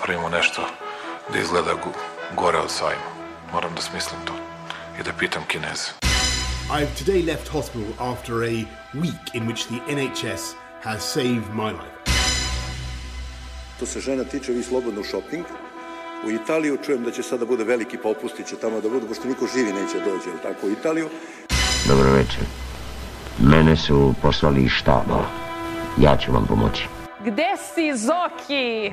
napravimo nešto da izgleda gore od sajma. Moram da smislim to i da pitam Kineze. I've today left hospital after a week in which the NHS has saved my life. To se žena tiče, vi slobodno shopping. U Italiju čujem da će sada bude veliki popusti, će tamo da budu, pošto niko živi neće dođe, ali tako, u Italiju. Dobro večer. Mene su poslali iz štaba. Ja ću vam pomoći. Gde si, Zoki?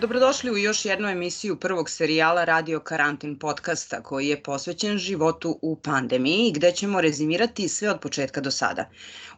Dobrodošli u još jednu emisiju prvog serijala Radio Karantin podcasta koji je posvećen životu u pandemiji gde ćemo rezimirati sve od početka do sada.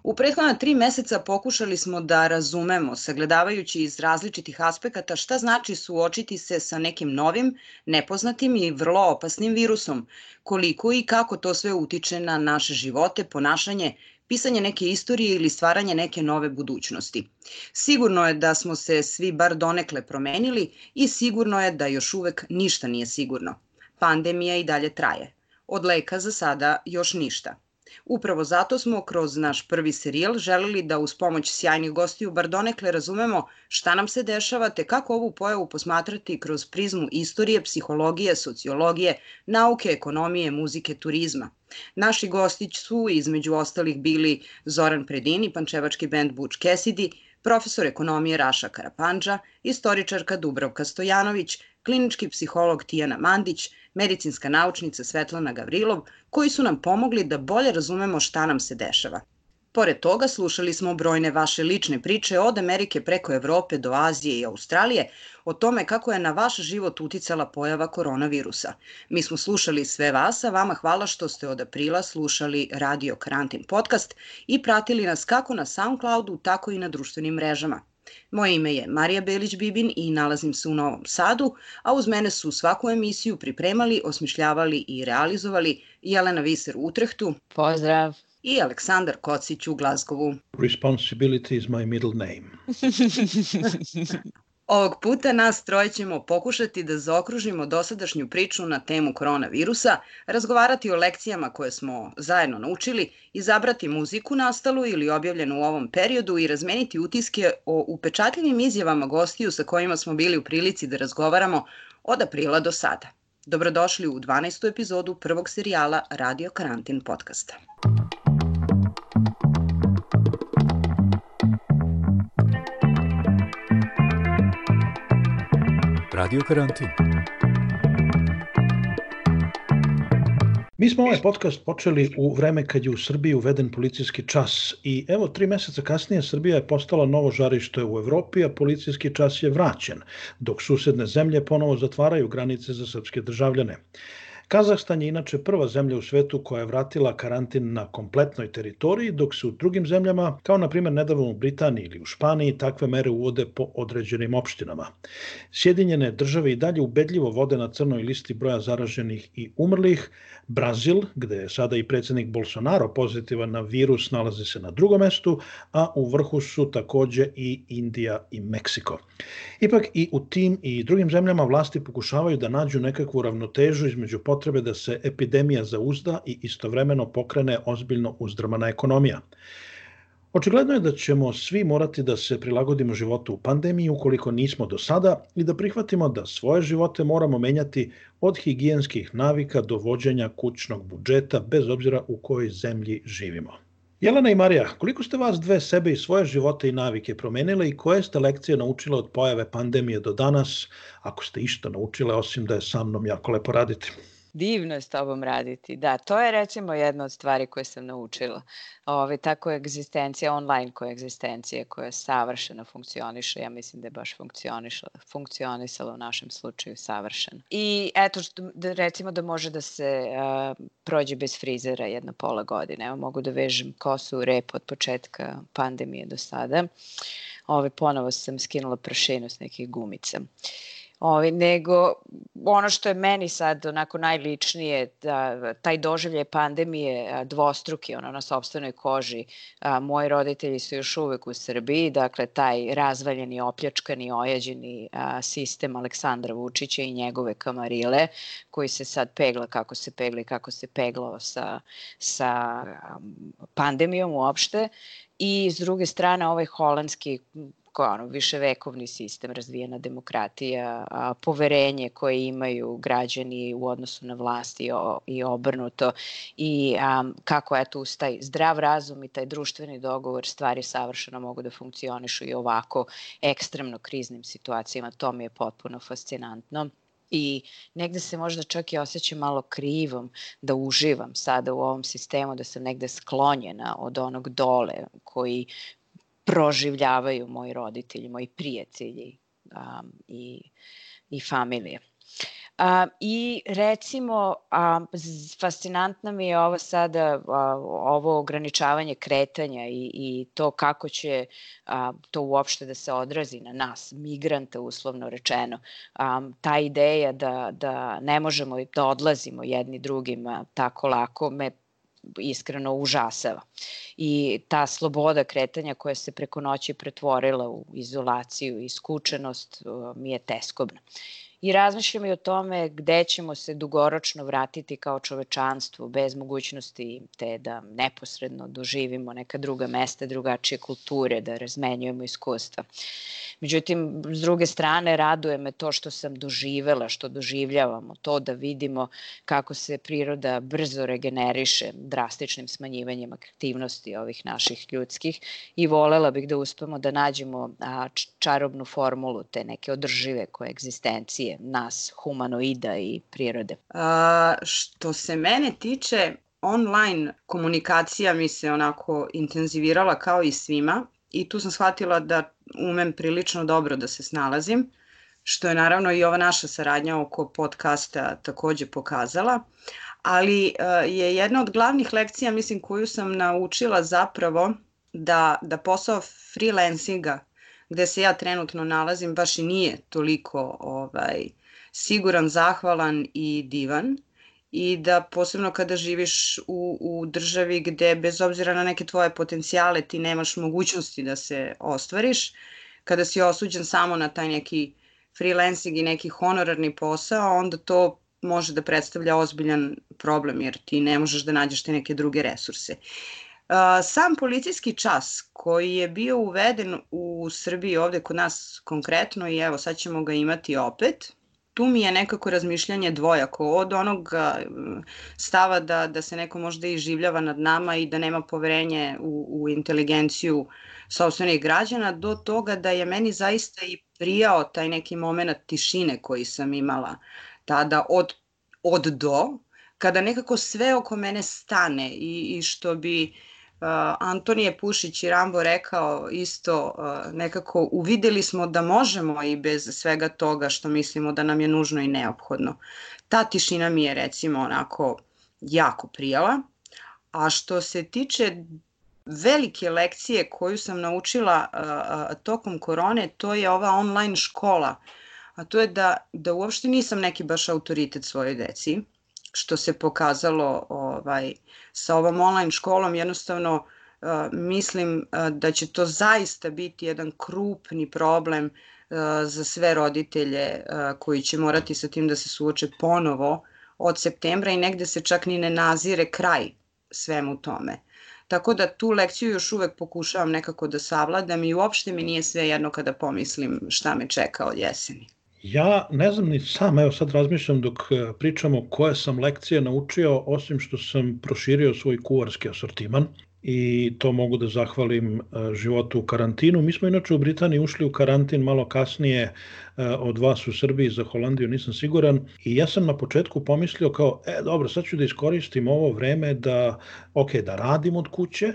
U prethodna tri meseca pokušali smo da razumemo, sagledavajući iz različitih aspekata šta znači suočiti se sa nekim novim, nepoznatim i vrlo opasnim virusom, koliko i kako to sve utiče na naše živote, ponašanje, pisanje neke istorije ili stvaranje neke nove budućnosti. Sigurno je da smo se svi bar donekle promenili i sigurno je da još uvek ništa nije sigurno. Pandemija i dalje traje. Od leka za sada još ništa. Upravo zato smo kroz naš prvi serijal želeli da uz pomoć sjajnih gostiju bar donekle razumemo šta nam se dešava te kako ovu pojavu posmatrati kroz prizmu istorije, psihologije, sociologije, nauke, ekonomije, muzike, turizma. Naši gosti su između ostalih bili Zoran Predini, pančevački bend Butch Cassidy, profesor ekonomije Raša Karapandža, istoričarka Dubravka Stojanović, klinički psiholog Tijana Mandić, medicinska naučnica Svetlana Gavrilov, koji su nam pomogli da bolje razumemo šta nam se dešava. Pored toga, slušali smo brojne vaše lične priče od Amerike preko Evrope do Azije i Australije o tome kako je na vaš život uticala pojava koronavirusa. Mi smo slušali sve vas, a vama hvala što ste od aprila slušali Radio Karantin podcast i pratili nas kako na Soundcloudu, tako i na društvenim mrežama. Moje ime je Marija Belić-Bibin i nalazim se u Novom Sadu, a uz mene su svaku emisiju pripremali, osmišljavali i realizovali Jelena Viser u Utrehtu. Pozdrav! I Aleksandar Kocić u Glazgovu. Responsibility is my middle name. Ovog puta nas troje ćemo pokušati da zaokružimo dosadašnju priču na temu koronavirusa, razgovarati o lekcijama koje smo zajedno naučili, izabrati muziku nastalu ili objavljenu u ovom periodu i razmeniti utiske o upečatljivim izjavama gostiju sa kojima smo bili u prilici da razgovaramo od aprila do sada. Dobrodošli u 12. epizodu prvog serijala Radio Karantin podcasta. Radio Karantin. Mi smo ovaj podcast počeli u vreme kad je u Srbiji uveden policijski čas i evo tri meseca kasnije Srbija je postala novo žarište u Evropi, a policijski čas je vraćen, dok susedne zemlje ponovo zatvaraju granice za srpske državljane. Kazahstan je inače prva zemlja u svetu koja je vratila karantin na kompletnoj teritoriji, dok se u drugim zemljama, kao na primjer nedavno u Britaniji ili u Španiji, takve mere uvode po određenim opštinama. Sjedinjene države i dalje ubedljivo vode na crnoj listi broja zaraženih i umrlih, Brazil, gde je sada i predsednik Bolsonaro pozitivan na virus, nalazi se na drugom mestu, a u vrhu su takođe i Indija i Meksiko. Ipak i u tim i drugim zemljama vlasti pokušavaju da nađu nekakvu ravnotežu između da se epidemija zauzda i istovremeno pokrene ozbiljno uzdrmana ekonomija. Očigledno je da ćemo svi morati da se prilagodimo životu u pandemiji ukoliko nismo do sada i da prihvatimo da svoje živote moramo menjati od higijenskih navika do vođenja kućnog budžeta bez obzira u kojoj zemlji živimo. Jelena i Marija, koliko ste vas dve sebe i svoje živote i navike promenile i koje ste lekcije naučile od pojave pandemije do danas, ako ste išta naučile, osim da je sa mnom jako lepo raditi? Divno je s tobom raditi. Da, to je recimo jedna od stvari koje sam naučila. Ove, ta koegzistencija, online koegzistencija koja savršeno funkcioniše, ja mislim da je baš funkcionisala, u našem slučaju savršeno. I eto, što, da, recimo da može da se uh, prođe bez frizera jedna pola godine. Evo mogu da vežem kosu u rep od početka pandemije do sada. Ove, ponovo sam skinula prašinu s nekih gumica. Ovi, nego ono što je meni sad onako najličnije, da, taj doživlje pandemije dvostruki, ono na sobstvenoj koži. A, moji roditelji su još uvek u Srbiji, dakle taj razvaljeni, opljačkani, ojađeni a, sistem Aleksandra Vučića i njegove kamarile, koji se sad pegla kako se pegla i kako se peglao sa, sa pandemijom uopšte i s druge strane ovaj holandski ono, viševekovni sistem, razvijena demokratija, a, poverenje koje imaju građani u odnosu na vlast i, o, i obrnuto i a, kako eto uz taj zdrav razum i taj društveni dogovor stvari savršeno mogu da funkcionišu i ovako ekstremno kriznim situacijama. To mi je potpuno fascinantno i negde se možda čak i osjećam malo krivom da uživam sada u ovom sistemu, da sam negde sklonjena od onog dole koji proživljavaju moji roditelji, moji prijatelji um, i, i familije. A, I recimo, a, fascinantna mi je ovo sada, a, ovo ograničavanje kretanja i, i to kako će a, to uopšte da se odrazi na nas, migrante uslovno rečeno. A, ta ideja da, da ne možemo da odlazimo jedni drugima tako lako me iskreno užasava. I ta sloboda kretanja koja se preko noći pretvorila u izolaciju i skučenost mi je teskobna i razmišljam i o tome gde ćemo se dugoročno vratiti kao čovečanstvo bez mogućnosti te da neposredno doživimo neka druga mesta, drugačije kulture, da razmenjujemo iskustva. Međutim, s druge strane, raduje me to što sam doživela, što doživljavamo, to da vidimo kako se priroda brzo regeneriše drastičnim smanjivanjem aktivnosti ovih naših ljudskih i volela bih da uspemo da nađemo čarobnu formulu te neke održive koegzistencije nas, humanoida i prirode? A, što se mene tiče, online komunikacija mi se onako intenzivirala kao i svima i tu sam shvatila da umem prilično dobro da se snalazim, što je naravno i ova naša saradnja oko podcasta takođe pokazala, ali je jedna od glavnih lekcija, mislim, koju sam naučila zapravo da, da posao freelancinga gde se ja trenutno nalazim baš i nije toliko ovaj, siguran, zahvalan i divan i da posebno kada živiš u, u državi gde bez obzira na neke tvoje potencijale ti nemaš mogućnosti da se ostvariš, kada si osuđen samo na taj neki freelancing i neki honorarni posao, onda to može da predstavlja ozbiljan problem jer ti ne možeš da nađeš te neke druge resurse. Sam policijski čas koji je bio uveden u Srbiji ovde kod nas konkretno i evo sad ćemo ga imati opet, tu mi je nekako razmišljanje dvojako od onog stava da, da se neko možda i življava nad nama i da nema poverenje u, u inteligenciju sobstvenih građana do toga da je meni zaista i prijao taj neki moment tišine koji sam imala tada od, od do, kada nekako sve oko mene stane i, i što bi uh, Antonije Pušić i Rambo rekao isto nekako uvideli smo da možemo i bez svega toga što mislimo da nam je nužno i neophodno. Ta tišina mi je recimo onako jako prijala. A što se tiče velike lekcije koju sam naučila tokom korone, to je ova online škola. A to je da, da uopšte nisam neki baš autoritet svojoj deci što se pokazalo ovaj, sa ovom online školom, jednostavno uh, mislim uh, da će to zaista biti jedan krupni problem uh, za sve roditelje koji će morati sa tim da se suoče ponovo od septembra i negde se čak ni ne nazire kraj svemu tome. Tako da tu lekciju još uvek pokušavam nekako da savladam i uopšte mi nije sve jedno kada pomislim šta me čeka od jeseni. Ja ne znam ni sam, evo sad razmišljam dok e, pričamo koje sam lekcije naučio, osim što sam proširio svoj kuvarski asortiman i to mogu da zahvalim e, životu u karantinu. Mi smo inače u Britaniji ušli u karantin malo kasnije e, od vas u Srbiji za Holandiju, nisam siguran. I ja sam na početku pomislio kao, e dobro, sad ću da iskoristim ovo vreme da, ok, da radim od kuće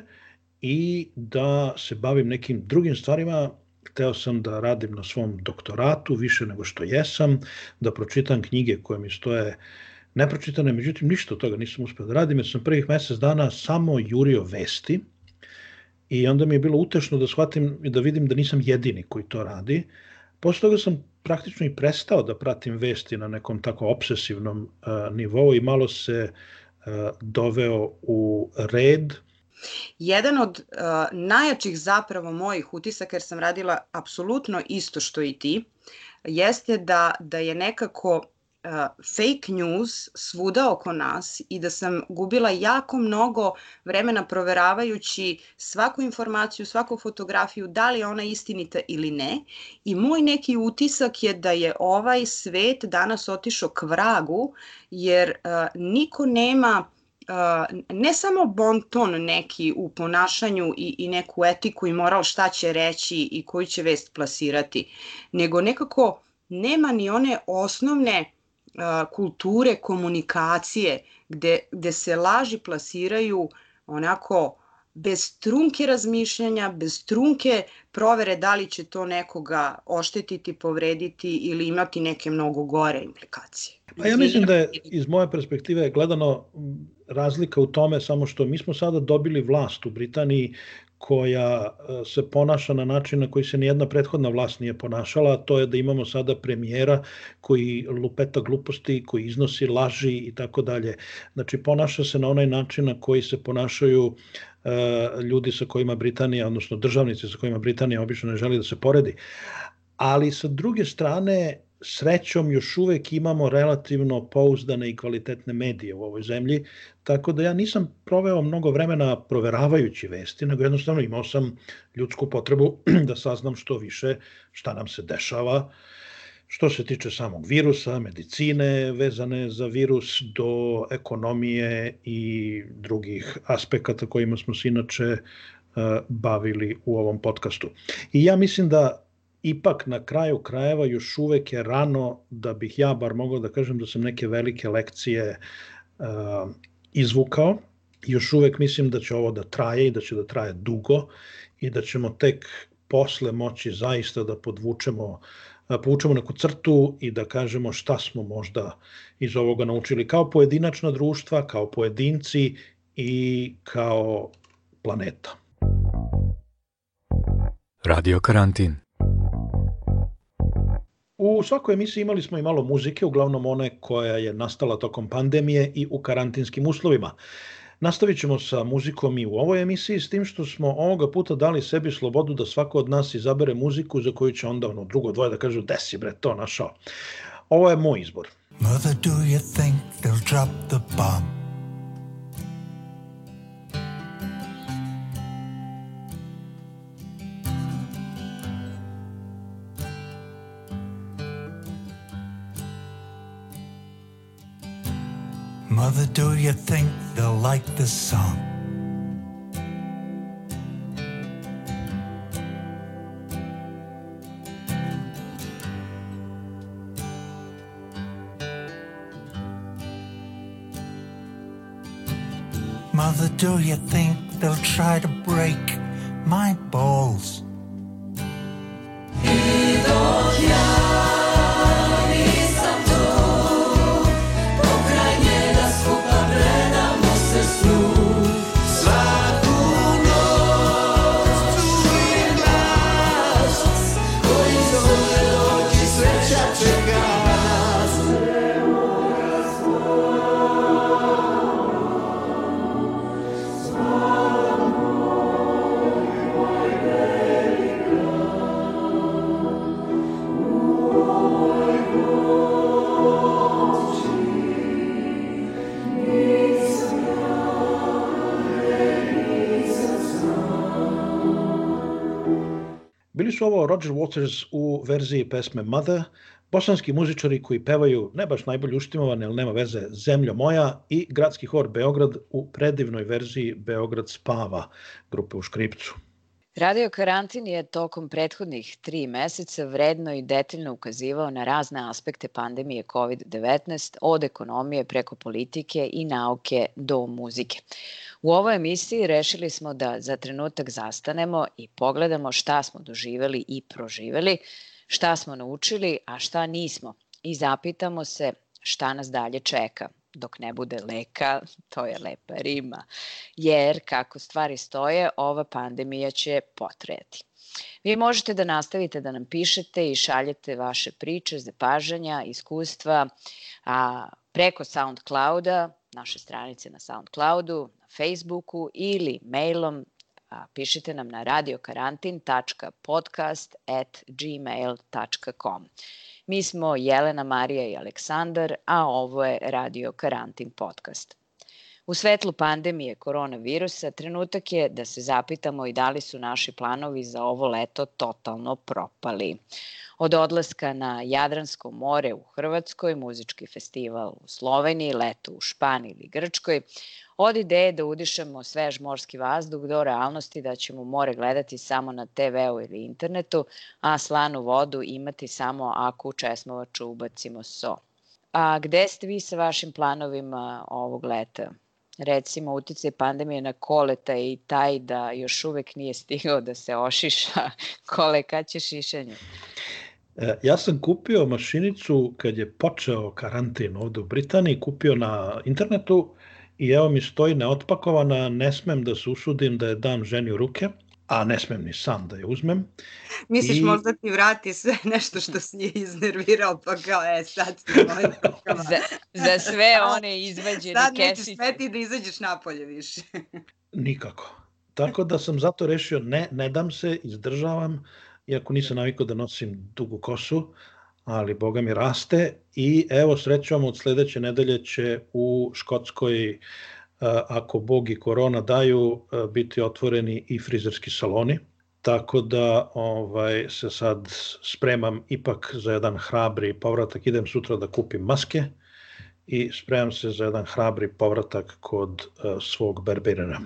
i da se bavim nekim drugim stvarima hteo sam da radim na svom doktoratu više nego što jesam, da pročitam knjige koje mi stoje nepročitane, međutim ništa od toga nisam uspeo da radim, jer sam prvih mesec dana samo jurio vesti i onda mi je bilo utešno da shvatim i da vidim da nisam jedini koji to radi, Posle toga sam praktično i prestao da pratim vesti na nekom tako obsesivnom uh, nivou i malo se uh, doveo u red. Jedan od uh, najjačih zapravo mojih utisaka, jer sam radila apsolutno isto što i ti, jeste da, da je nekako fake news svuda oko nas i da sam gubila jako mnogo vremena proveravajući svaku informaciju, svaku fotografiju, da li je ona istinita ili ne. I moj neki utisak je da je ovaj svet danas otišao k vragu, jer uh, niko nema Uh, ne samo bonton neki u ponašanju i, i neku etiku i moral šta će reći i koju će vest plasirati, nego nekako nema ni one osnovne kulture komunikacije gde, gde se laži plasiraju onako bez trunke razmišljanja, bez trunke provere da li će to nekoga oštetiti, povrediti ili imati neke mnogo gore implikacije. Pa ja mislim da je iz moje perspektive gledano razlika u tome samo što mi smo sada dobili vlast u Britaniji koja e, se ponaša na način na koji se nijedna prethodna vlast nije ponašala, a to je da imamo sada premijera koji lupeta gluposti, koji iznosi laži i tako dalje. Znači, ponaša se na onaj način na koji se ponašaju uh, ljudi sa kojima Britanija, odnosno državnici sa kojima Britanija obično ne želi da se poredi. Ali sa druge strane, srećom još uvek imamo relativno pouzdane i kvalitetne medije u ovoj zemlji, tako da ja nisam proveo mnogo vremena proveravajući vesti, nego jednostavno imao sam ljudsku potrebu da saznam što više šta nam se dešava, što se tiče samog virusa, medicine vezane za virus, do ekonomije i drugih aspekata kojima smo se inače uh, bavili u ovom podcastu. I ja mislim da ipak na kraju krajeva još uvek je rano da bih ja bar mogao da kažem da sam neke velike lekcije uh, izvukao. Još uvek mislim da će ovo da traje i da će da traje dugo i da ćemo tek posle moći zaista da podvučemo povučemo neku crtu i da kažemo šta smo možda iz ovoga naučili kao pojedinačna društva, kao pojedinci i kao planeta. Radio karantin. U svakoj emisiji imali smo i malo muzike, uglavnom one koja je nastala tokom pandemije i u karantinskim uslovima. Nastavit ćemo sa muzikom i u ovoj emisiji, s tim što smo ovoga puta dali sebi slobodu da svako od nas izabere muziku za koju će onda ono drugo dvoje da kažu desi bre to našao. Ovo je moj izbor. Mother, do you think they'll drop the bomb? Mother, do you think they'll like this song? Mother, do you think they'll try to break my balls? Su ovo Roger Waters u verziji pesme Mother, bosanski muzičari koji pevaju ne baš najbolje uštimovane, ali nema veze, Zemljo moja i gradski hor Beograd u predivnoj verziji Beograd spava grupe u Škripcu. Radio karantin je tokom prethodnih tri meseca vredno i detaljno ukazivao na razne aspekte pandemije COVID-19, od ekonomije preko politike i nauke do muzike. U ovoj emisiji rešili smo da za trenutak zastanemo i pogledamo šta smo doživeli i proživeli, šta smo naučili, a šta nismo i zapitamo se šta nas dalje čeka dok ne bude leka, to je lepa rima, jer kako stvari stoje, ova pandemija će potrejati. Vi možete da nastavite da nam pišete i šaljete vaše priče, zapažanja, iskustva a, preko SoundClouda, naše stranice na SoundCloudu, na Facebooku ili mailom a, pišite nam na radiokarantin.podcast@gmail.com. Mi smo Jelena, Marija i Aleksandar, a ovo je Radio Karantin podcast. U svetlu pandemije koronavirusa trenutak je da se zapitamo i da li su naši planovi za ovo leto totalno propali. Od odlaska na Jadransko more u Hrvatskoj, muzički festival u Sloveniji, leto u Španiji ili Grčkoj, od ideje da udišemo svež morski vazduh do realnosti da ćemo more gledati samo na TV-u ili internetu, a slanu vodu imati samo ako u česmovaču ubacimo so. A gde ste vi sa vašim planovima ovog leta? recimo uticaj pandemije na koleta i taj da još uvek nije stigao da se ošiša. Kole, kad će šišanje? E, ja sam kupio mašinicu kad je počeo karantin ovde u Britaniji, kupio na internetu i evo mi stoji neotpakovana, ne smem da se usudim da je dam ženi u ruke a ne smem ni sam da je uzmem. Misliš I... možda ti vrati sve nešto što si je iznervirao, pa kao, e, sad ti za, za sve one izvađene sad kesice. Sad nećeš smeti da izađeš napolje više. Nikako. Tako da sam zato rešio, ne, ne dam se, izdržavam, iako nisam navikao da nosim dugu kosu, ali Boga mi raste i evo srećom od sledeće nedelje će u Škotskoj ako Bog i korona daju, biti otvoreni i frizerski saloni. Tako da ovaj, se sad spremam ipak za jedan hrabri povratak. Idem sutra da kupim maske i spremam se za jedan hrabri povratak kod uh, svog berberina.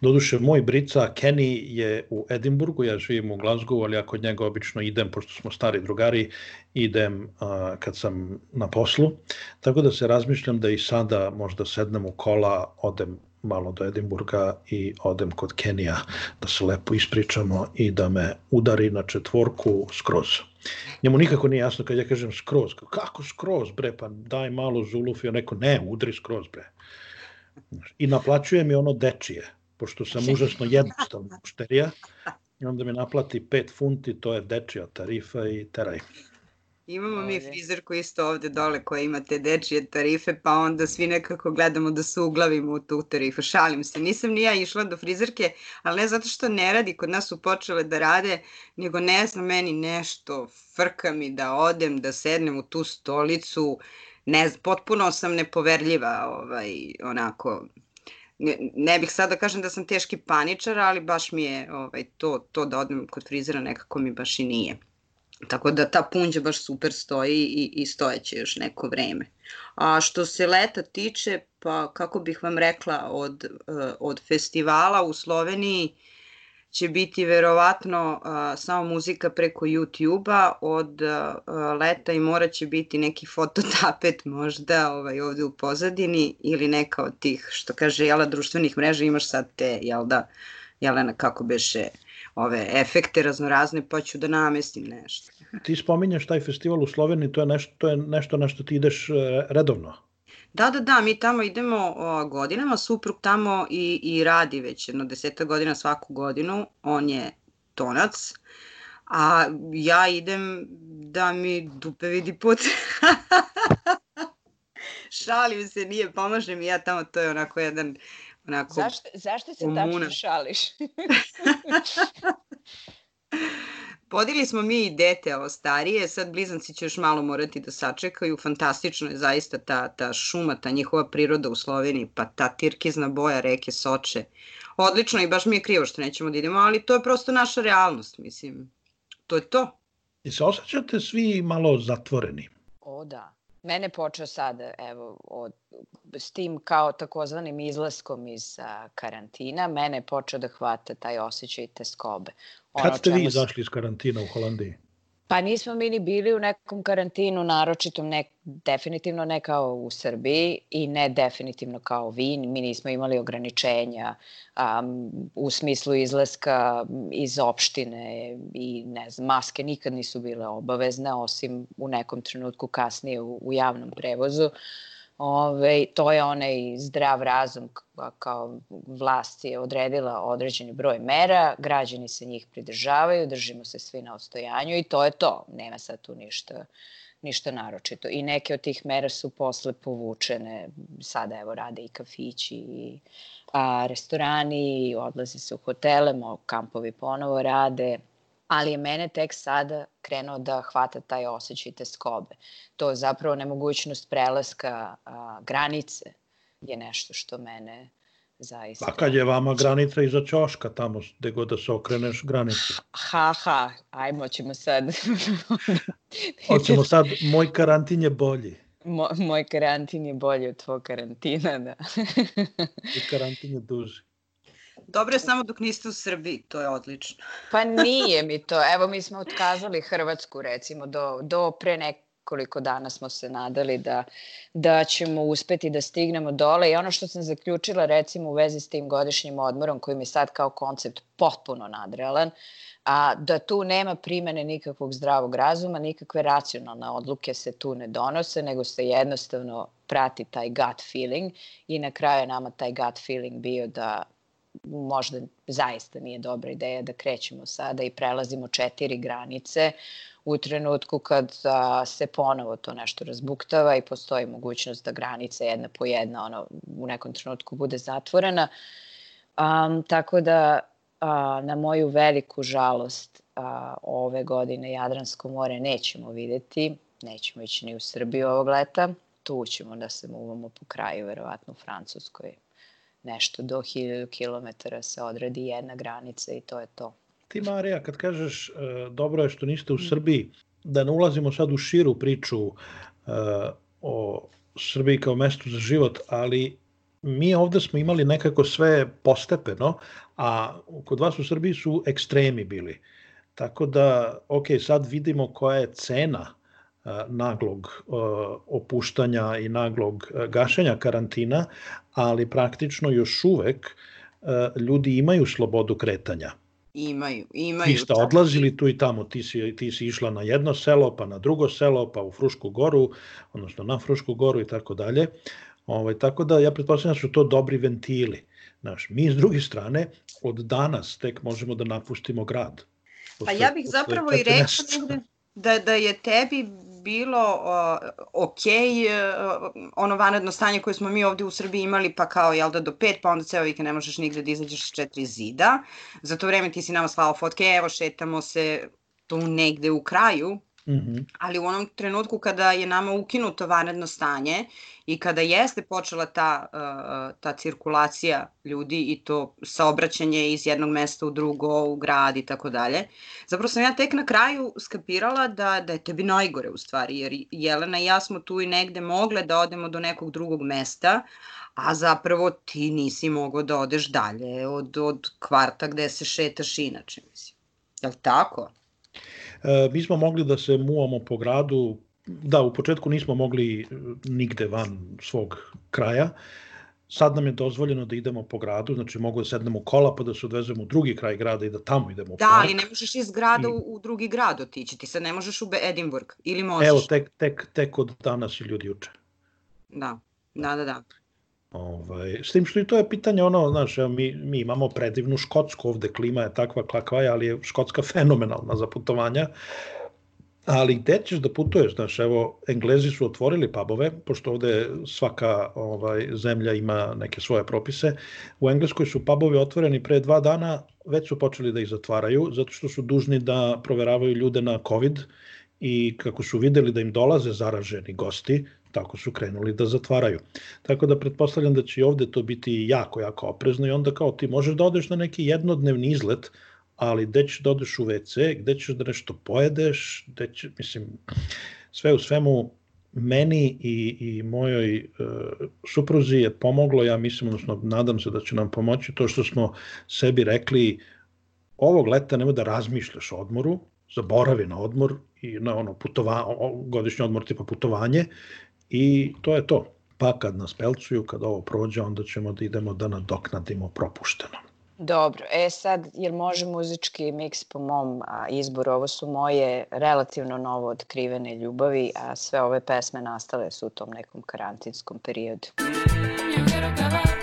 Doduše, moj brica Kenny je u Edimburgu, ja živim u Glasgow, ali ja kod njega obično idem, pošto smo stari drugari, idem uh, kad sam na poslu. Tako da se razmišljam da i sada možda sednem u kola, odem malo do Edimburga i odem kod Kenija da se lepo ispričamo i da me udari na četvorku skroz. Njemu nikako nije jasno kad ja kažem skroz. Kako skroz, bre, pa daj malo zuluf i on neko, ne, udri skroz, bre. I naplaćuje mi ono dečije, pošto sam užasno jednostavna mušterija. I onda mi naplati 5 funti, to je dečija tarifa i teraj. Imamo mi frizerku isto ovde dole koja ima te dečije tarife, pa onda svi nekako gledamo da se uglavimo u tu tarifu. Šalim se, nisam ni ja išla do frizerke, ali ne zato što ne radi, kod nas su počele da rade, nego ne znam, meni nešto frka mi da odem, da sednem u tu stolicu, ne znam, potpuno sam nepoverljiva, ovaj, onako, ne, ne bih sad da kažem da sam teški paničar, ali baš mi je ovaj, to, to da odem kod frizera nekako mi baš i nije. Tako da ta punđa baš super stoji i, i stojeće još neko vreme. A što se leta tiče, pa kako bih vam rekla, od, eh, od festivala u Sloveniji će biti verovatno a, eh, samo muzika preko YouTube-a, od a, eh, leta i mora će biti neki fototapet možda ovaj, ovde u pozadini ili neka od tih, što kaže, jela, društvenih mreža, imaš sad te, jel da, Jelena, kako beše, ove efekte raznorazne, pa ću da namestim nešto. Ti spominješ taj festival u Sloveniji, to je nešto, to je nešto na što ti ideš e, redovno. Da, da, da, mi tamo idemo o, godinama, suprug tamo i, i radi već jedno deseta godina svaku godinu, on je tonac, a ja idem da mi dupe vidi put. Šalim se, nije, pomaže mi ja tamo, to je onako jedan onako... Zašto, zašto se umuna. tačno šališ? Podili smo mi i dete, ovo starije, sad blizanci će još malo morati da sačekaju, fantastično je zaista ta, ta šuma, ta njihova priroda u Sloveniji, pa ta tirkizna boja reke Soče. Odlično i baš mi je krivo što nećemo da idemo, ali to je prosto naša realnost, mislim. To je to. I se osjećate svi malo zatvoreni? O da. Mene počeo sada, evo, od, s tim kao takozvanim izlaskom iz a, karantina, mene počeo da hvata taj osjećaj te skobe. Ono Kad ste vi izašli iz karantina u Holandiji? Pa nismo mi ni bili u nekom karantinu, naročitom ne, definitivno ne kao u Srbiji i ne definitivno kao vi. Mi nismo imali ograničenja um, u smislu izlaska iz opštine i ne znam, maske nikad nisu bile obavezne, osim u nekom trenutku kasnije u, u javnom prevozu. Ove, to je onaj zdrav razum kao vlast je odredila određeni broj mera, građani se njih pridržavaju, držimo se svi na ostojanju i to je to. Nema sad tu ništa ništa naročito. I neke od tih mera su posle povučene. Sada evo rade i kafići i a, restorani, odlazi se u hotele, kampovi ponovo rade, ali je mene tek sada krenuo da hvata taj osjećaj te skobe. To je zapravo nemogućnost prelaska a, granice je nešto što mene zaista... A kad je vama granica iza ćoška tamo gde god da se okreneš granicu? Ha, ha, ajmo, ćemo sad... Hoćemo sad, moj karantin je bolji. Mo, moj karantin je bolji od tvoj karantina, da. I karantin je duži. Dobro je samo dok niste u Srbiji, to je odlično. Pa nije mi to. Evo mi smo otkazali Hrvatsku recimo do, do pre nekoliko dana smo se nadali da, da ćemo uspeti da stignemo dole i ono što sam zaključila recimo u vezi s tim godišnjim odmorom koji mi sad kao koncept potpuno nadrealan, a da tu nema primene nikakvog zdravog razuma, nikakve racionalne odluke se tu ne donose, nego se jednostavno prati taj gut feeling i na kraju nama taj gut feeling bio da možda zaista nije dobra ideja da krećemo sada i prelazimo četiri granice u trenutku kad a, se ponovo to nešto razbuktava i postoji mogućnost da granica jedna po jedna ono, u nekom trenutku bude zatvorena. Um, tako da a, na moju veliku žalost a, ove godine Jadransko more nećemo videti, nećemo ići ni u Srbiju ovog leta, tu ćemo da se muvamo po kraju, verovatno u Francuskoj nešto do 1000 km se odredi jedna granica i to je to. Ti Marija, kad kažeš e, dobro je što niste u Srbiji, da ne ulazimo sad u širu priču e, o Srbiji kao mestu za život, ali mi ovde smo imali nekako sve postepeno, a kod vas u Srbiji su ekstremi bili. Tako da, ok, sad vidimo koja je cena naglog opuštanja i naglog gašenja karantina, ali praktično još uvek ljudi imaju slobodu kretanja. Imaju, imaju. Ti ste odlazili tu i tamo, ti si, ti si išla na jedno selo, pa na drugo selo, pa u Frušku goru, odnosno na Frušku goru i tako dalje. Ovaj, tako da ja pretpostavljam da su to dobri ventili. Znaš, mi s druge strane, od danas tek možemo da napustimo grad. Pa ja bih zapravo i rekla da, da je tebi bilo uh, ok, uh, ono vanredno stanje koje smo mi ovde u Srbiji imali, pa kao, jel da, do pet, pa onda ceo vikend ne možeš nigde da izađeš s četiri zida. Za to vreme ti si nama slao fotke, evo, šetamo se tu negde u kraju, -hmm. Ali u onom trenutku kada je nama ukinuto vanredno stanje i kada jeste počela ta, uh, ta cirkulacija ljudi i to saobraćanje iz jednog mesta u drugo, u grad i tako dalje, zapravo sam ja tek na kraju skapirala da, da je tebi najgore u stvari, jer Jelena i ja smo tu i negde mogle da odemo do nekog drugog mesta, a zapravo ti nisi mogao da odeš dalje od, od kvarta gde se šetaš inače, mislim. Je li tako? E, mi smo mogli da se muvamo po gradu, da, u početku nismo mogli e, nigde van svog kraja, sad nam je dozvoljeno da idemo po gradu, znači mogu da sednemo u kola pa da se odvezemo u drugi kraj grada i da tamo idemo u da, park. Da, ali ne možeš iz grada I... u drugi grad otići, ti sad ne možeš u Edinburgh, ili možeš? Evo, tek, tek, tek od danas ili od juče. Da, da, da, da. Ovaj, s tim što i to je pitanje ono, znaš, mi, mi imamo predivnu Škotsku ovde, klima je takva kakva je, ali je Škotska fenomenalna za putovanja, ali gde ćeš da putuješ, znaš, evo, Englezi su otvorili pubove, pošto ovde svaka ovaj, zemlja ima neke svoje propise, u Engleskoj su pubovi otvoreni pre dva dana, već su počeli da ih zatvaraju, zato što su dužni da proveravaju ljude na COVID i kako su videli da im dolaze zaraženi gosti, tako su krenuli da zatvaraju. Tako da pretpostavljam da će i ovde to biti jako, jako oprezno i onda kao ti možeš da odeš na neki jednodnevni izlet, ali gde ćeš da odeš u WC, gde ćeš da nešto pojedeš, gde će, mislim, sve u svemu meni i, i mojoj e, supruzi je pomoglo, ja mislim, odnosno nadam se da će nam pomoći to što smo sebi rekli ovog leta nemoj da razmišljaš o odmoru, zaboravi na odmor i na ono putova, godišnji odmor tipa putovanje I to je to. Pa kad nas pelcuju, kad ovo prođe, onda ćemo da idemo da nadoknadimo propušteno. Dobro, e sad, jel može muzički miks po mom izboru? Ovo su moje relativno novo otkrivene ljubavi, a sve ove pesme nastale su u tom nekom karantinskom periodu. You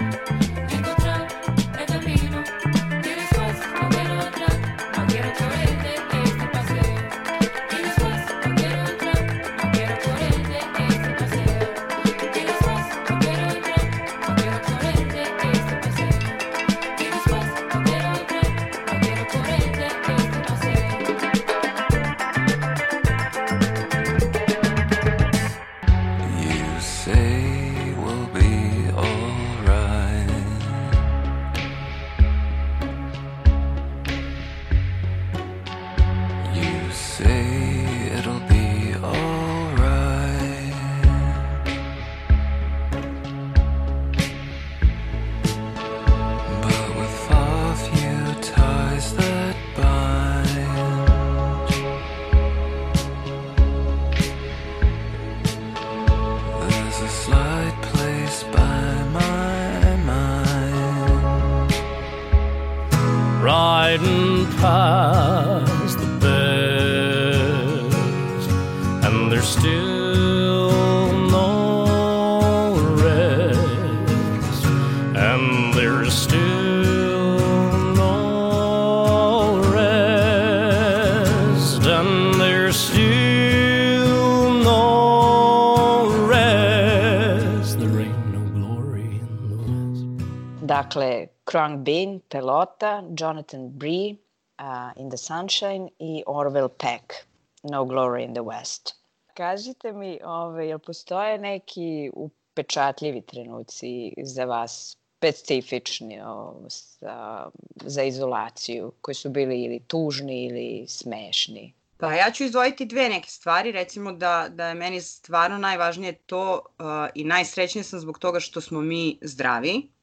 Krung Bean, Pelota, Jonathan Bree, uh, In the Sunshine i Orville Peck, No Glory in the West. Kažite mi, ove, jel postoje neki upečatljivi trenuci za vas specifični o, sa, za izolaciju, koji su bili ili tužni ili smešni? Pa ja ću izdvojiti dve neke stvari, recimo da, da je meni stvarno najvažnije to uh, i najsrećnije sam zbog toga što smo mi zdravi,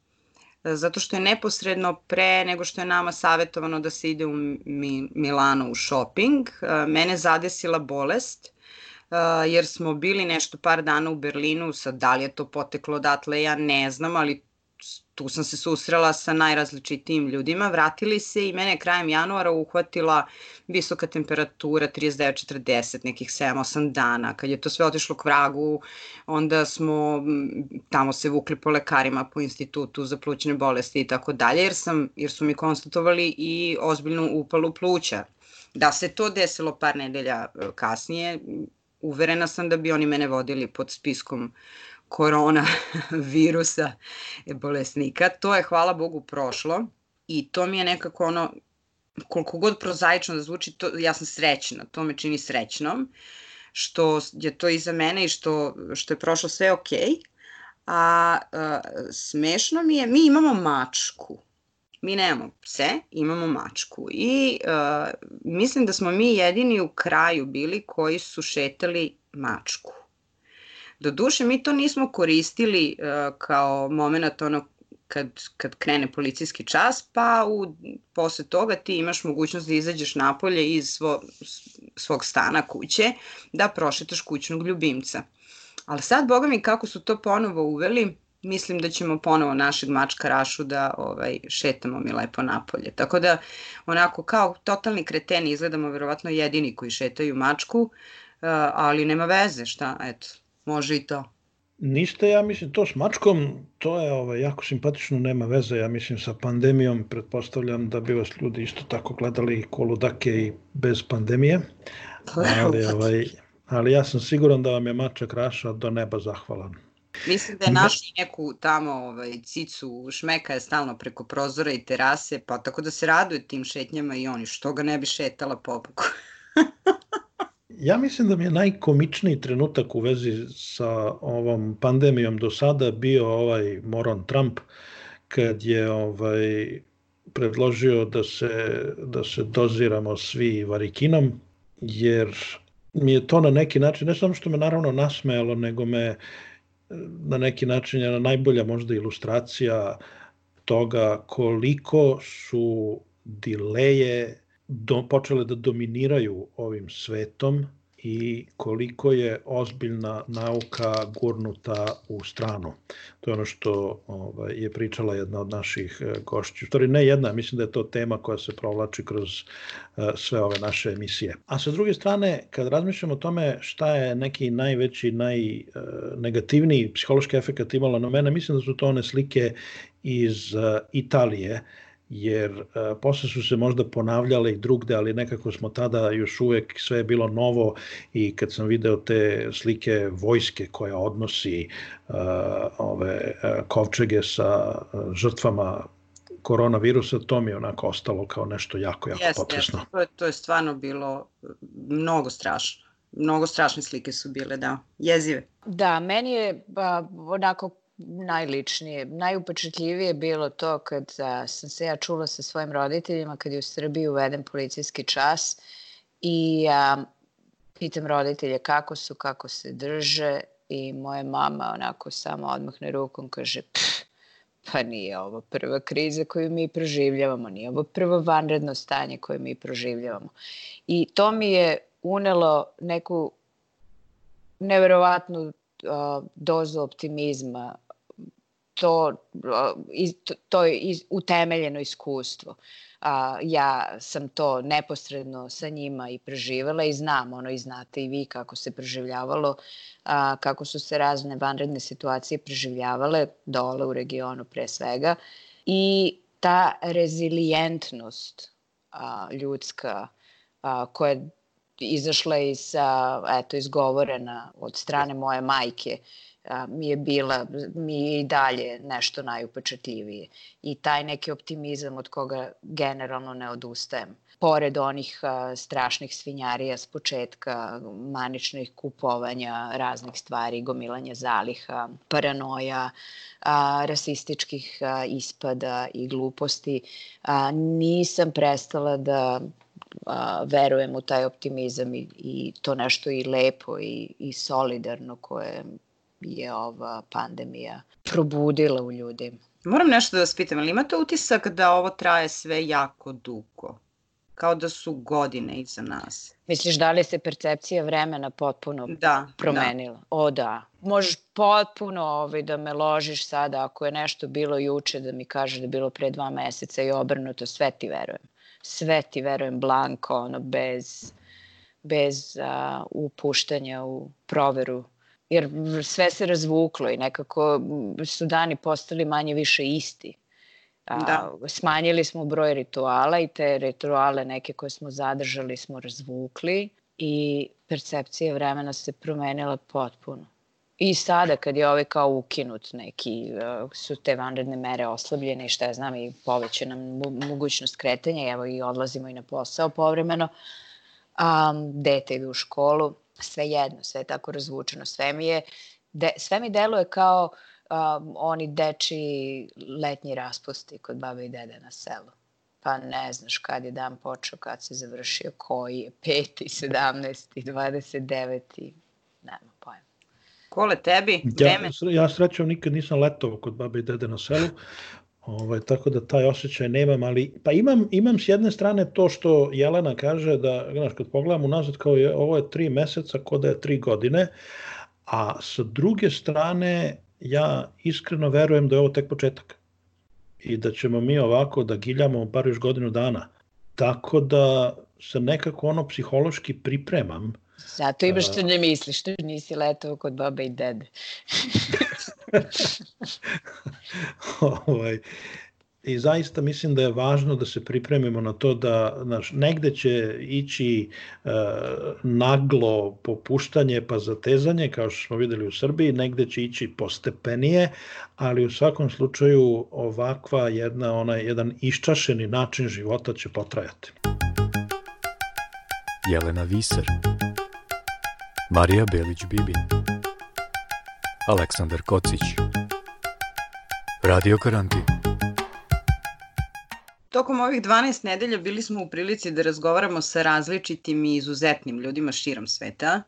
zato što je neposredno pre nego što je nama savetovano da se ide u Mi, Milano u shopping, uh, mene zadesila bolest, uh, jer smo bili nešto par dana u Berlinu, sad da li je to poteklo odatle, ja ne znam, ali tu sam se susrela sa najrazličitijim ljudima, vratili se i mene je krajem januara uhvatila visoka temperatura, 39-40, nekih 7-8 dana. Kad je to sve otišlo k vragu, onda smo tamo se vukli po lekarima, po institutu za plućne bolesti i tako dalje, jer, sam, jer su mi konstatovali i ozbiljnu upalu pluća. Da se to desilo par nedelja e, kasnije, uverena sam da bi oni mene vodili pod spiskom korona virusa bolesnika. To je, hvala Bogu, prošlo i to mi je nekako ono, koliko god prozaično da zvuči, to, ja sam srećna, to me čini srećnom, što je to iza mene i što, što je prošlo sve okej. Okay. A, a smešno mi je, mi imamo mačku. Mi nemamo pse, imamo mačku. I a, mislim da smo mi jedini u kraju bili koji su šetali mačku. Doduše, mi to nismo koristili uh, kao moment ono kad, kad krene policijski čas, pa u, posle toga ti imaš mogućnost da izađeš napolje iz svo, svog stana kuće, da prošetaš kućnog ljubimca. Ali sad, boga mi, kako su to ponovo uveli, mislim da ćemo ponovo našeg mačka Rašu da ovaj, šetamo mi lepo napolje. Tako da, onako, kao totalni kreteni izgledamo verovatno jedini koji šetaju mačku, uh, ali nema veze, šta, eto, može i to. Niste, ja mislim, to s mačkom, to je ovaj, jako simpatično, nema veze, ja mislim, sa pandemijom, pretpostavljam da bi vas ljudi isto tako gledali koludake i bez pandemije, ali, ovaj, ali ja sam siguran da vam je mačak Raša do neba zahvalan. Mislim da je našli neku tamo ovaj, cicu, šmeka je stalno preko prozora i terase, pa tako da se raduje tim šetnjama i oni, što ga ne bi šetala po boku. Ja mislim da mi je najkomičniji trenutak u vezi sa ovom pandemijom do sada bio ovaj Moron Trump kad je ovaj predložio da se, da se doziramo svi varikinom, jer mi je to na neki način, ne samo što me naravno nasmejalo, nego me na neki način je najbolja možda ilustracija toga koliko su dileje do, počele da dominiraju ovim svetom i koliko je ozbiljna nauka gurnuta u stranu. To je ono što ovaj, je pričala jedna od naših e, gošća. Stvari ne jedna, mislim da je to tema koja se provlači kroz e, sve ove naše emisije. A sa druge strane, kad razmišljamo o tome šta je neki najveći, najnegativniji psihološki efekt imala na mene, mislim da su to one slike iz e, Italije, jer e, posle su se možda ponavljale i drugde, ali nekako smo tada još uvek sve je bilo novo i kad sam video te slike vojske koja odnosi e, ove e, kovčege sa žrtvama koronavirusa, to mi je onako ostalo kao nešto jako, jako Jeste, potresno. jeste, to je, to je stvarno bilo mnogo strašno. Mnogo strašne slike su bile, da, jezive. Da, meni je ba, onako najličnije, najupečetljivije bilo to kad a, sam se ja čula sa svojim roditeljima kad je u Srbiji uveden policijski čas i a, pitam roditelje kako su, kako se drže i moja mama onako samo odmahne rukom kaže pa nije ovo prva kriza koju mi proživljavamo, nije ovo prvo vanredno stanje koje mi proživljavamo. I to mi je unelo neku neverovatnu dozu optimizma to, to, je iz, utemeljeno iskustvo. A, ja sam to neposredno sa njima i preživala i znam, ono i znate i vi kako se preživljavalo, kako su se razne vanredne situacije preživljavale dole u regionu pre svega i ta rezilijentnost a, ljudska koja je izašla iz, a, eto, izgovorena od strane moje majke, a, mi je bila, mi je i dalje nešto najupečatljivije. I taj neki optimizam od koga generalno ne odustajem. Pored onih a, strašnih svinjarija s početka, maničnih kupovanja raznih stvari, gomilanja zaliha, paranoja, a, rasističkih a, ispada i gluposti, a, nisam prestala da a, verujem u taj optimizam i, i to nešto i lepo i, i solidarno koje je ova pandemija probudila u ljudima. Moram nešto da vas pitam, ali imate utisak da ovo traje sve jako dugo? Kao da su godine iza nas. Misliš da li se percepcija vremena potpuno Da, promenila? O da. Možeš potpuno ovaj, da me ložiš sada ako je nešto bilo juče da mi kaže da je bilo pre dva meseca i obrnuto, sve ti verujem. Sve ti verujem blanko, ono, bez, bez a, upuštanja u proveru jer sve se razvuklo i nekako su dani postali manje više isti. A, Da. Smanjili smo broj rituala i te rituale neke koje smo zadržali smo razvukli i percepcija vremena se promenila potpuno. I sada kad je ovaj kao ukinut neki, uh, su te vanredne mere oslabljene i šta ja znam i povećana mu- mogućnost kretanja, evo i odlazimo i na posao povremeno, um, dete ide u školu, sve jedno, sve je tako razvučeno, sve mi je, de, sve mi deluje kao um, oni deči letnji raspusti kod babe i dede na selu. Pa ne znaš kad je dan počeo, kad se završio, koji je, peti, sedamnesti, dvadeset deveti, nema pojma. Kole, tebi, Ja, vreme? ja srećom nikad nisam letovao kod babe i dede na selu, ovaj, tako da taj osjećaj nemam, ali pa imam, imam s jedne strane to što Jelena kaže da, znaš, kad pogledam unazad kao je, ovo je tri meseca, ko da je tri godine, a sa druge strane ja iskreno verujem da je ovo tek početak i da ćemo mi ovako da giljamo bar još godinu dana. Tako da se nekako ono psihološki pripremam Zato imaš što ne misliš, što nisi letovao kod babe i dede. ovaj, I zaista mislim da je važno da se pripremimo na to da znaš, negde će ići e, naglo popuštanje pa zatezanje, kao što smo videli u Srbiji, negde će ići postepenije, ali u svakom slučaju ovakva jedna, onaj, jedan iščašeni način života će potrajati. Jelena Viser, Marija Belić-Bibin, Aleksandar Kocić, Radio Karantin. Tokom ovih 12 nedelja bili smo u prilici da razgovaramo sa različitim i izuzetnim ljudima širom sveta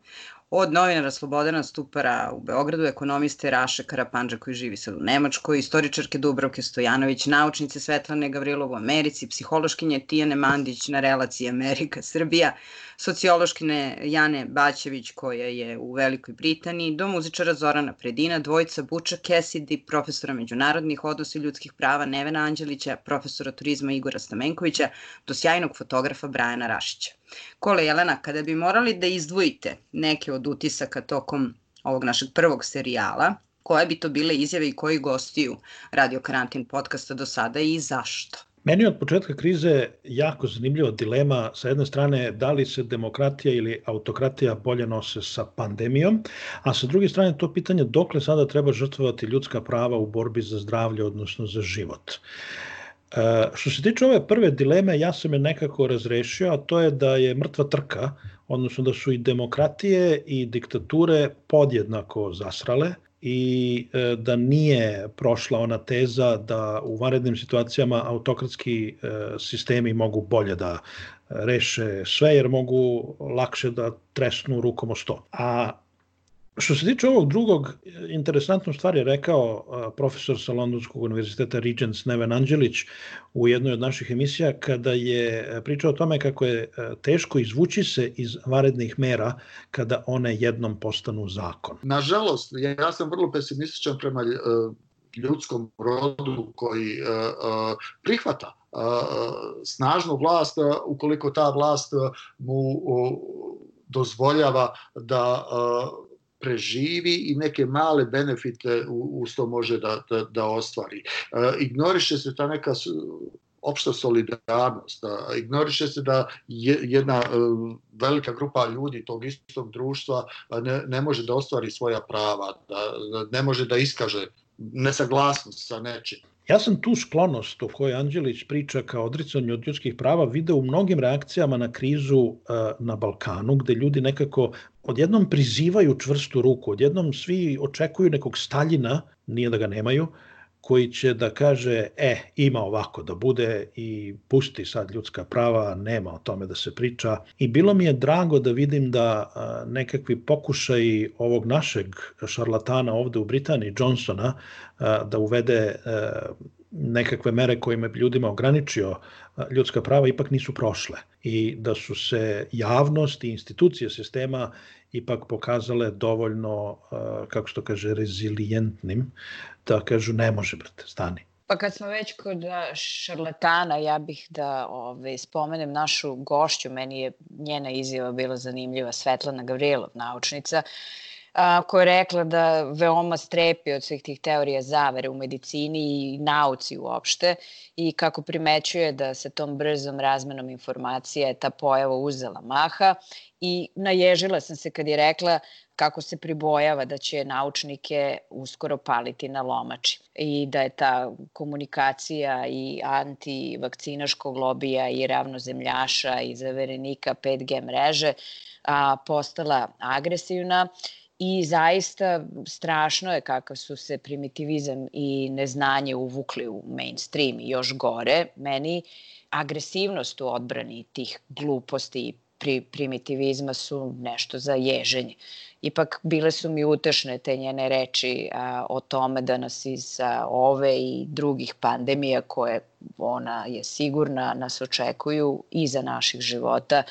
Od novinara Slobodana Stupara u Beogradu, ekonomiste Raše Karapanđa koji živi sad u Nemačkoj, istoričarke Dubrovke Stojanović, naučnice Svetlane Gavrilov u Americi, psihološkinje Tijane Mandić na relaciji Amerika-Srbija, sociološkine Jane Baćević koja je u Velikoj Britaniji, do muzičara Zorana Predina, dvojica Buča Kesidi, profesora međunarodnih odnosa i ljudskih prava Nevena Anđelića, profesora turizma Igora Stamenkovića, do sjajnog fotografa Brajana Rašića. Kole Jelena, kada bi morali da izdvojite neke od utisaka tokom ovog našeg prvog serijala, koje bi to bile izjave i koji gostiju Radio Karantin podcasta do sada i zašto? Meni od početka krize jako zanimljiva dilema sa jedne strane da li se demokratija ili autokratija bolje nose sa pandemijom, a sa druge strane to pitanje dokle sada treba žrtvovati ljudska prava u borbi za zdravlje, odnosno za život. Što se tiče ove prve dileme, ja sam je nekako razrešio, a to je da je mrtva trka, odnosno da su i demokratije i diktature podjednako zasrale, i e, da nije prošla ona teza da u vanrednim situacijama autokratski e, sistemi mogu bolje da reše sve jer mogu lakše da tresnu rukom o sto. A Što se tiče ovog drugog, interesantnu stvar je rekao profesor sa Londonskog univerziteta Regents Neven Anđelić u jednoj od naših emisija kada je pričao o tome kako je teško izvući se iz varednih mera kada one jednom postanu zakon. Nažalost, ja sam vrlo pesimističan prema ljudskom rodu koji prihvata snažnu vlast ukoliko ta vlast mu dozvoljava da preživi i neke male benefite uz to može da, da, da ostvari. E, ignoriše se ta neka opšta solidarnost, ignoriše se da jedna e, velika grupa ljudi tog istog društva ne, ne može da ostvari svoja prava, da, da ne može da iskaže nesaglasnost sa nečim. Ja sam tu sklonost o kojoj Anđelić priča kao odricanju od ljudskih prava video u mnogim reakcijama na krizu uh, na Balkanu, gde ljudi nekako odjednom prizivaju čvrstu ruku, odjednom svi očekuju nekog Staljina, nije da ga nemaju, koji će da kaže, e, ima ovako da bude i pusti sad ljudska prava, nema o tome da se priča. I bilo mi je drago da vidim da nekakvi pokušaj ovog našeg šarlatana ovde u Britaniji, Johnsona, da uvede nekakve mere kojima bi ljudima ograničio ljudska prava ipak nisu prošle i da su se javnost i institucije sistema ipak pokazale dovoljno, kako se to kaže, rezilijentnim da kažu ne može, brate, stani. Pa kad smo već kod šarlatana, ja bih da ove, spomenem našu gošću, meni je njena izjava bila zanimljiva, Svetlana Gavrilov, naučnica, a, koja je rekla da veoma strepi od svih tih teorija zavere u medicini i nauci uopšte i kako primećuje da se tom brzom razmenom informacija je ta pojava uzela maha i naježila sam se kad je rekla kako se pribojava da će naučnike uskoro paliti na lomači i da je ta komunikacija i antivakcinaškog lobija i ravnozemljaša i zaverenika 5G mreže a, postala agresivna i zaista strašno je kakav su se primitivizam i neznanje uvukli u mainstream i još gore. Meni agresivnost u odbrani tih gluposti i pri, primitivizma su nešto za ježenje. Ipak bile su mi utešne te njene reči a, o tome da nas iz a, ove i drugih pandemija koje ona je sigurna nas očekuju iza naših života.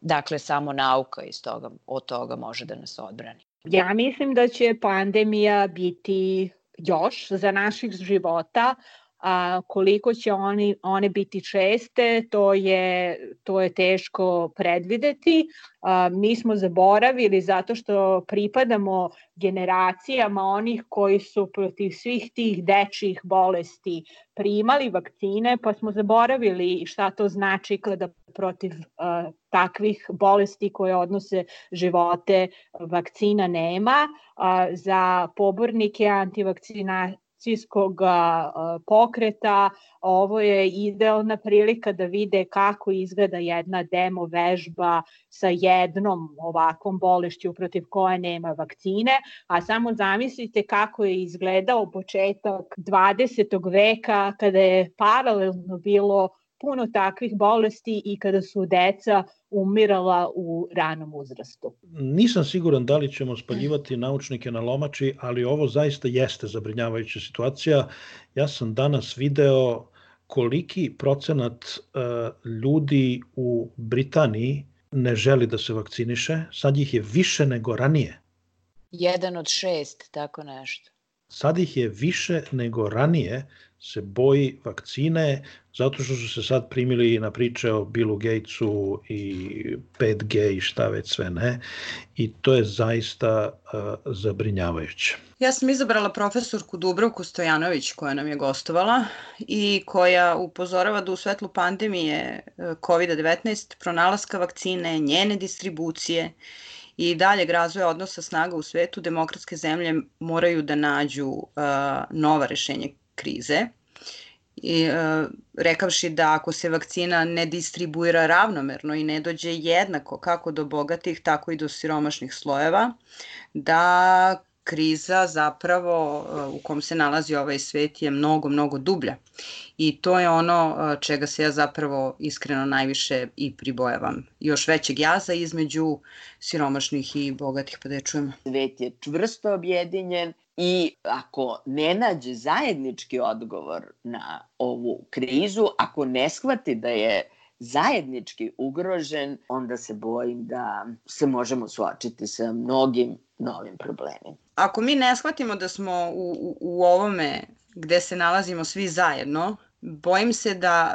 Dakle, samo nauka iz toga, od toga može da nas odbrani. Ja mislim da će pandemija biti još za naših života, a koliko će oni, one biti česte, to je, to je teško predvideti. A, mi smo zaboravili zato što pripadamo generacijama onih koji su protiv svih tih dečjih bolesti primali vakcine, pa smo zaboravili šta to znači kada protiv a, takvih bolesti koje odnose živote vakcina nema. A, za pobornike antivakcina akcijskog pokreta. Ovo je idealna prilika da vide kako izgleda jedna demo vežba sa jednom ovakvom bolešću protiv koje nema vakcine, a samo zamislite kako je izgledao početak 20. veka kada je paralelno bilo puno takvih bolesti i kada su deca umirala u ranom uzrastu. Nisam siguran da li ćemo spaljivati naučnike na lomači, ali ovo zaista jeste zabrinjavajuća situacija. Ja sam danas video koliki procenat uh, ljudi u Britaniji ne želi da se vakciniše. Sad ih je više nego ranije. Jedan od šest, tako nešto. Sad ih je više nego ranije se boji vakcine zato što su se sad primili na priče o Billu Gatesu i 5G i šta već sve ne i to je zaista uh, zabrinjavajuće. Ja sam izabrala profesorku Dubrovku Stojanović koja nam je gostovala i koja upozorava da u svetlu pandemije COVID-19 pronalaska vakcine, njene distribucije i daljeg razvoja odnosa snaga u svetu, demokratske zemlje moraju da nađu uh, nova rešenja krize. I, uh, rekavši da ako se vakcina ne distribuira ravnomerno i ne dođe jednako kako do bogatih, tako i do siromašnih slojeva, da kriza zapravo u kom se nalazi ovaj svet je mnogo, mnogo dublja. I to je ono čega se ja zapravo iskreno najviše i pribojavam. Još većeg jaza između siromašnih i bogatih, pa da je čujemo. Svet je čvrsto objedinjen i ako ne nađe zajednički odgovor na ovu krizu, ako ne shvati da je zajednički ugrožen, onda se bojim da se možemo suočiti sa mnogim novim problemima. Ako mi ne shvatimo da smo u, u, u ovome gde se nalazimo svi zajedno, bojim se da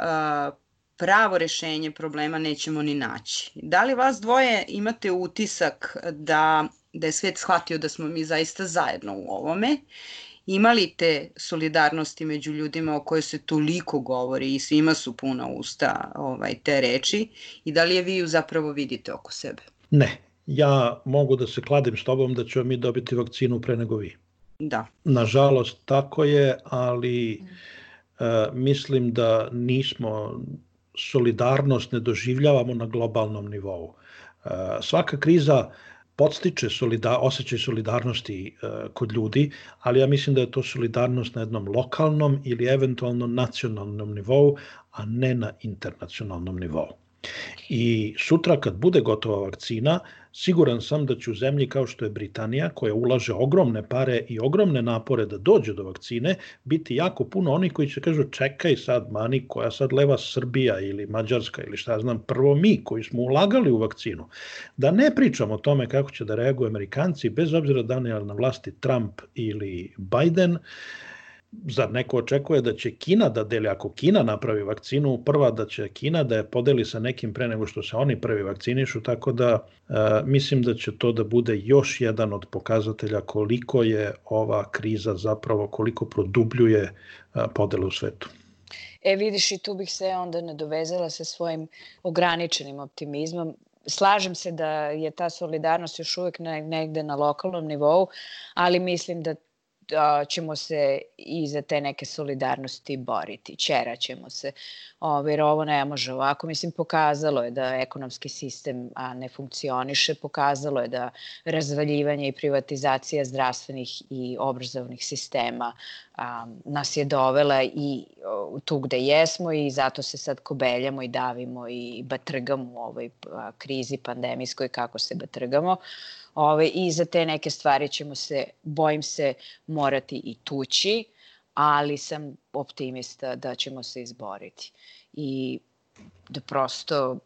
uh, pravo rešenje problema nećemo ni naći. Da li vas dvoje imate utisak da, da je svet shvatio da smo mi zaista zajedno u ovome imali te solidarnosti među ljudima o kojoj se toliko govori i svima su puna usta ovaj, te reči i da li je vi ju zapravo vidite oko sebe? Ne, ja mogu da se kladim s tobom da ćemo mi dobiti vakcinu pre nego vi. Da. Nažalost, tako je, ali e, mislim da nismo solidarnost ne doživljavamo na globalnom nivou. E, svaka kriza podstiče solida, osjećaj solidarnosti e, kod ljudi, ali ja mislim da je to solidarnost na jednom lokalnom ili eventualno nacionalnom nivou, a ne na internacionalnom nivou. I sutra kad bude gotova vakcina, siguran sam da će u zemlji kao što je Britanija, koja ulaže ogromne pare i ogromne napore da dođe do vakcine, biti jako puno onih koji će kažu čekaj sad mani, koja sad leva Srbija ili Mađarska ili šta znam, prvo mi koji smo ulagali u vakcinu. Da ne pričamo o tome kako će da reaguju Amerikanci, bez obzira da li je na vlasti Trump ili Biden, zar neko očekuje da će Kina da deli, ako Kina napravi vakcinu, prva da će Kina da je podeli sa nekim pre nego što se oni prvi vakcinišu, tako da e, mislim da će to da bude još jedan od pokazatelja koliko je ova kriza zapravo, koliko produbljuje e, podele u svetu. E vidiš i tu bih se onda nadovezala sa svojim ograničenim optimizmom. Slažem se da je ta solidarnost još uvek negde na lokalnom nivou, ali mislim da da ćemo se i za te neke solidarnosti boriti, ćemo se, Ove, jer ovo ne može ovako. Mislim, pokazalo je da ekonomski sistem a, ne funkcioniše, pokazalo je da razvaljivanje i privatizacija zdravstvenih i obrazovnih sistema a, nas je dovela i o, tu gde jesmo i zato se sad kobeljamo i davimo i batrgamo u ovoj a, krizi pandemijskoj kako se batrgamo. Ove, I za te neke stvari ćemo se, bojim se, morati i tući, ali sam optimista da ćemo se izboriti. I da prosto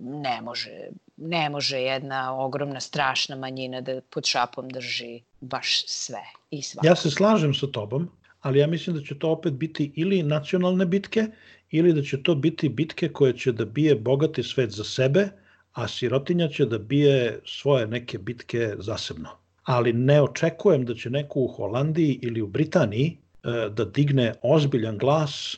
ne može, ne može jedna ogromna, strašna manjina da pod šapom drži baš sve i svako. Ja se slažem sa tobom, ali ja mislim da će to opet biti ili nacionalne bitke, ili da će to biti bitke koje će da bije bogati svet za sebe, a sirotinja će da bije svoje neke bitke zasebno. Ali ne očekujem da će neko u Holandiji ili u Britaniji e, da digne ozbiljan glas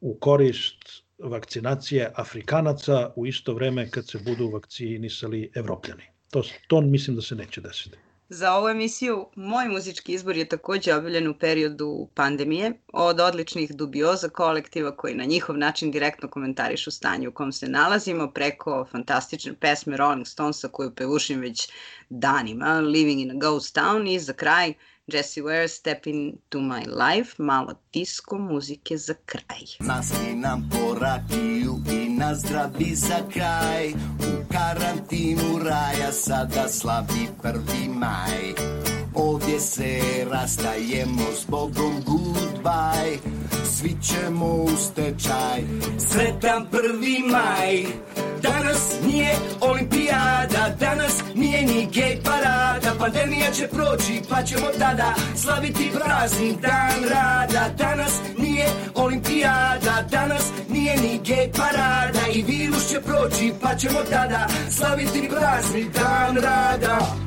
u korist vakcinacije Afrikanaca u isto vreme kad se budu vakcinisali Evropljani. To, to mislim da se neće desiti. Za ovu emisiju moj muzički izbor je takođe objavljen u periodu pandemije od odličnih dubioza kolektiva koji na njihov način direktno komentarišu stanje u kom se nalazimo preko fantastične pesme Rolling Stonesa koju pevušim već danima, Living in a Ghost Town i za kraj Jessie Ware, Step Into My Life, malo disko muzike za kraj. Nasli nam po rakiju i na zdravi za kraj. U karantinu raja sada slavi prvi maj Ovdje se rastajemo s Bogom goodbye. Svi ćemo u stečaj. Sretan prvi maj. Danas nije olimpijada Danas nije ni gej parada. Pandemija će proći pa ćemo tada Slaviti praznik dan rada. Danas nije olimpijada Danas nije ni gej parada. I virus će proći pa ćemo tada Slaviti praznik dan rada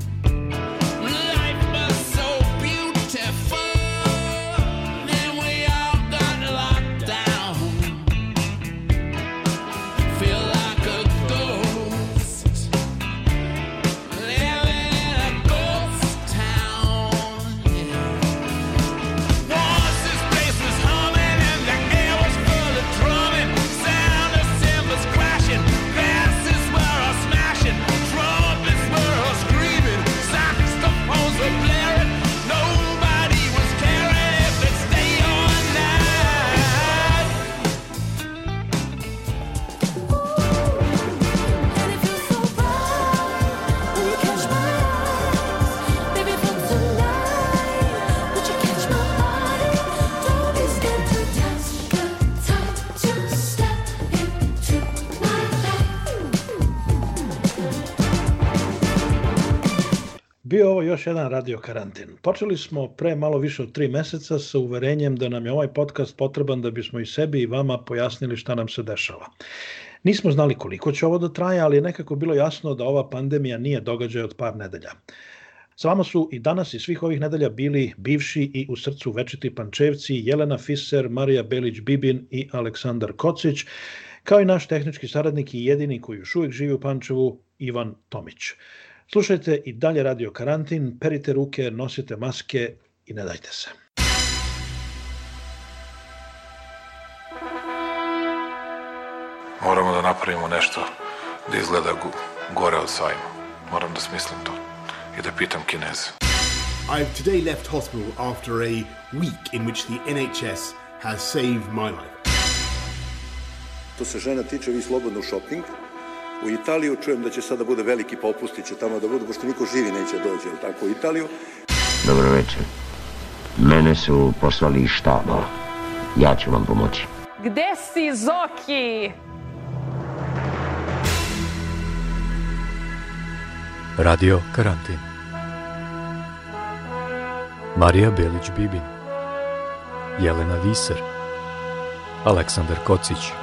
još jedan radio karantin. Počeli smo pre malo više od tri meseca sa uverenjem da nam je ovaj podcast potreban da bismo i sebi i vama pojasnili šta nam se dešava. Nismo znali koliko će ovo da traje, ali je nekako bilo jasno da ova pandemija nije događaj od par nedelja. Sa vama su i danas i svih ovih nedelja bili bivši i u srcu večiti pančevci Jelena Fiser, Marija Belić-Bibin i Aleksandar Kocić, kao i naš tehnički saradnik i jedini koji još uvijek živi u Pančevu, Ivan Tomić. Slušajte i dalje Radio Karantin, perite ruke, nosite maske i ne dajte se. Moramo da napravimo nešto da izgleda gore od sajma. Moram da smislim to i da pitam Kineze. I've today left hospital after a week in which the NHS has saved my life. To se žena tiče, vi slobodno u shopping. U Italiju čujem da će sada bude veliki popusti, će tamo da budu, pošto niko živi neće dođe, jel tako, u Italiju. Dobro večer. Mene su poslali iz štaba. Ja ću vam pomoći. Gde si, Zoki? Radio Karantin Marija Belić-Bibin Jelena Viser Aleksandar Kocić